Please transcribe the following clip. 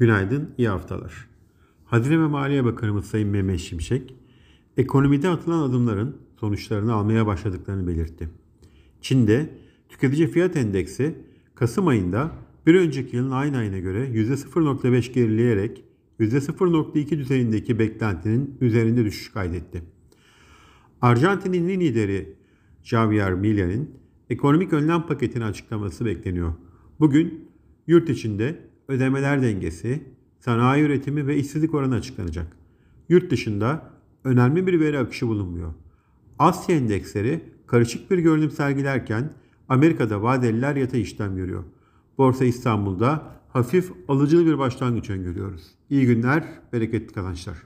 Günaydın, iyi haftalar. Hazine ve Maliye Bakanımız Sayın Mehmet Şimşek, ekonomide atılan adımların sonuçlarını almaya başladıklarını belirtti. Çin'de tüketici fiyat endeksi Kasım ayında bir önceki yılın aynı ayına göre %0.5 gerileyerek %0.2 düzeyindeki beklentinin üzerinde düşüş kaydetti. Arjantin'in lideri Javier Milei'nin ekonomik önlem paketini açıklaması bekleniyor. Bugün yurt içinde ödemeler dengesi, sanayi üretimi ve işsizlik oranı açıklanacak. Yurt dışında önemli bir veri akışı bulunmuyor. Asya endeksleri karışık bir görünüm sergilerken Amerika'da vadeliler yatay işlem görüyor. Borsa İstanbul'da hafif alıcılı bir başlangıç öngörüyoruz. İyi günler, bereketli kazançlar.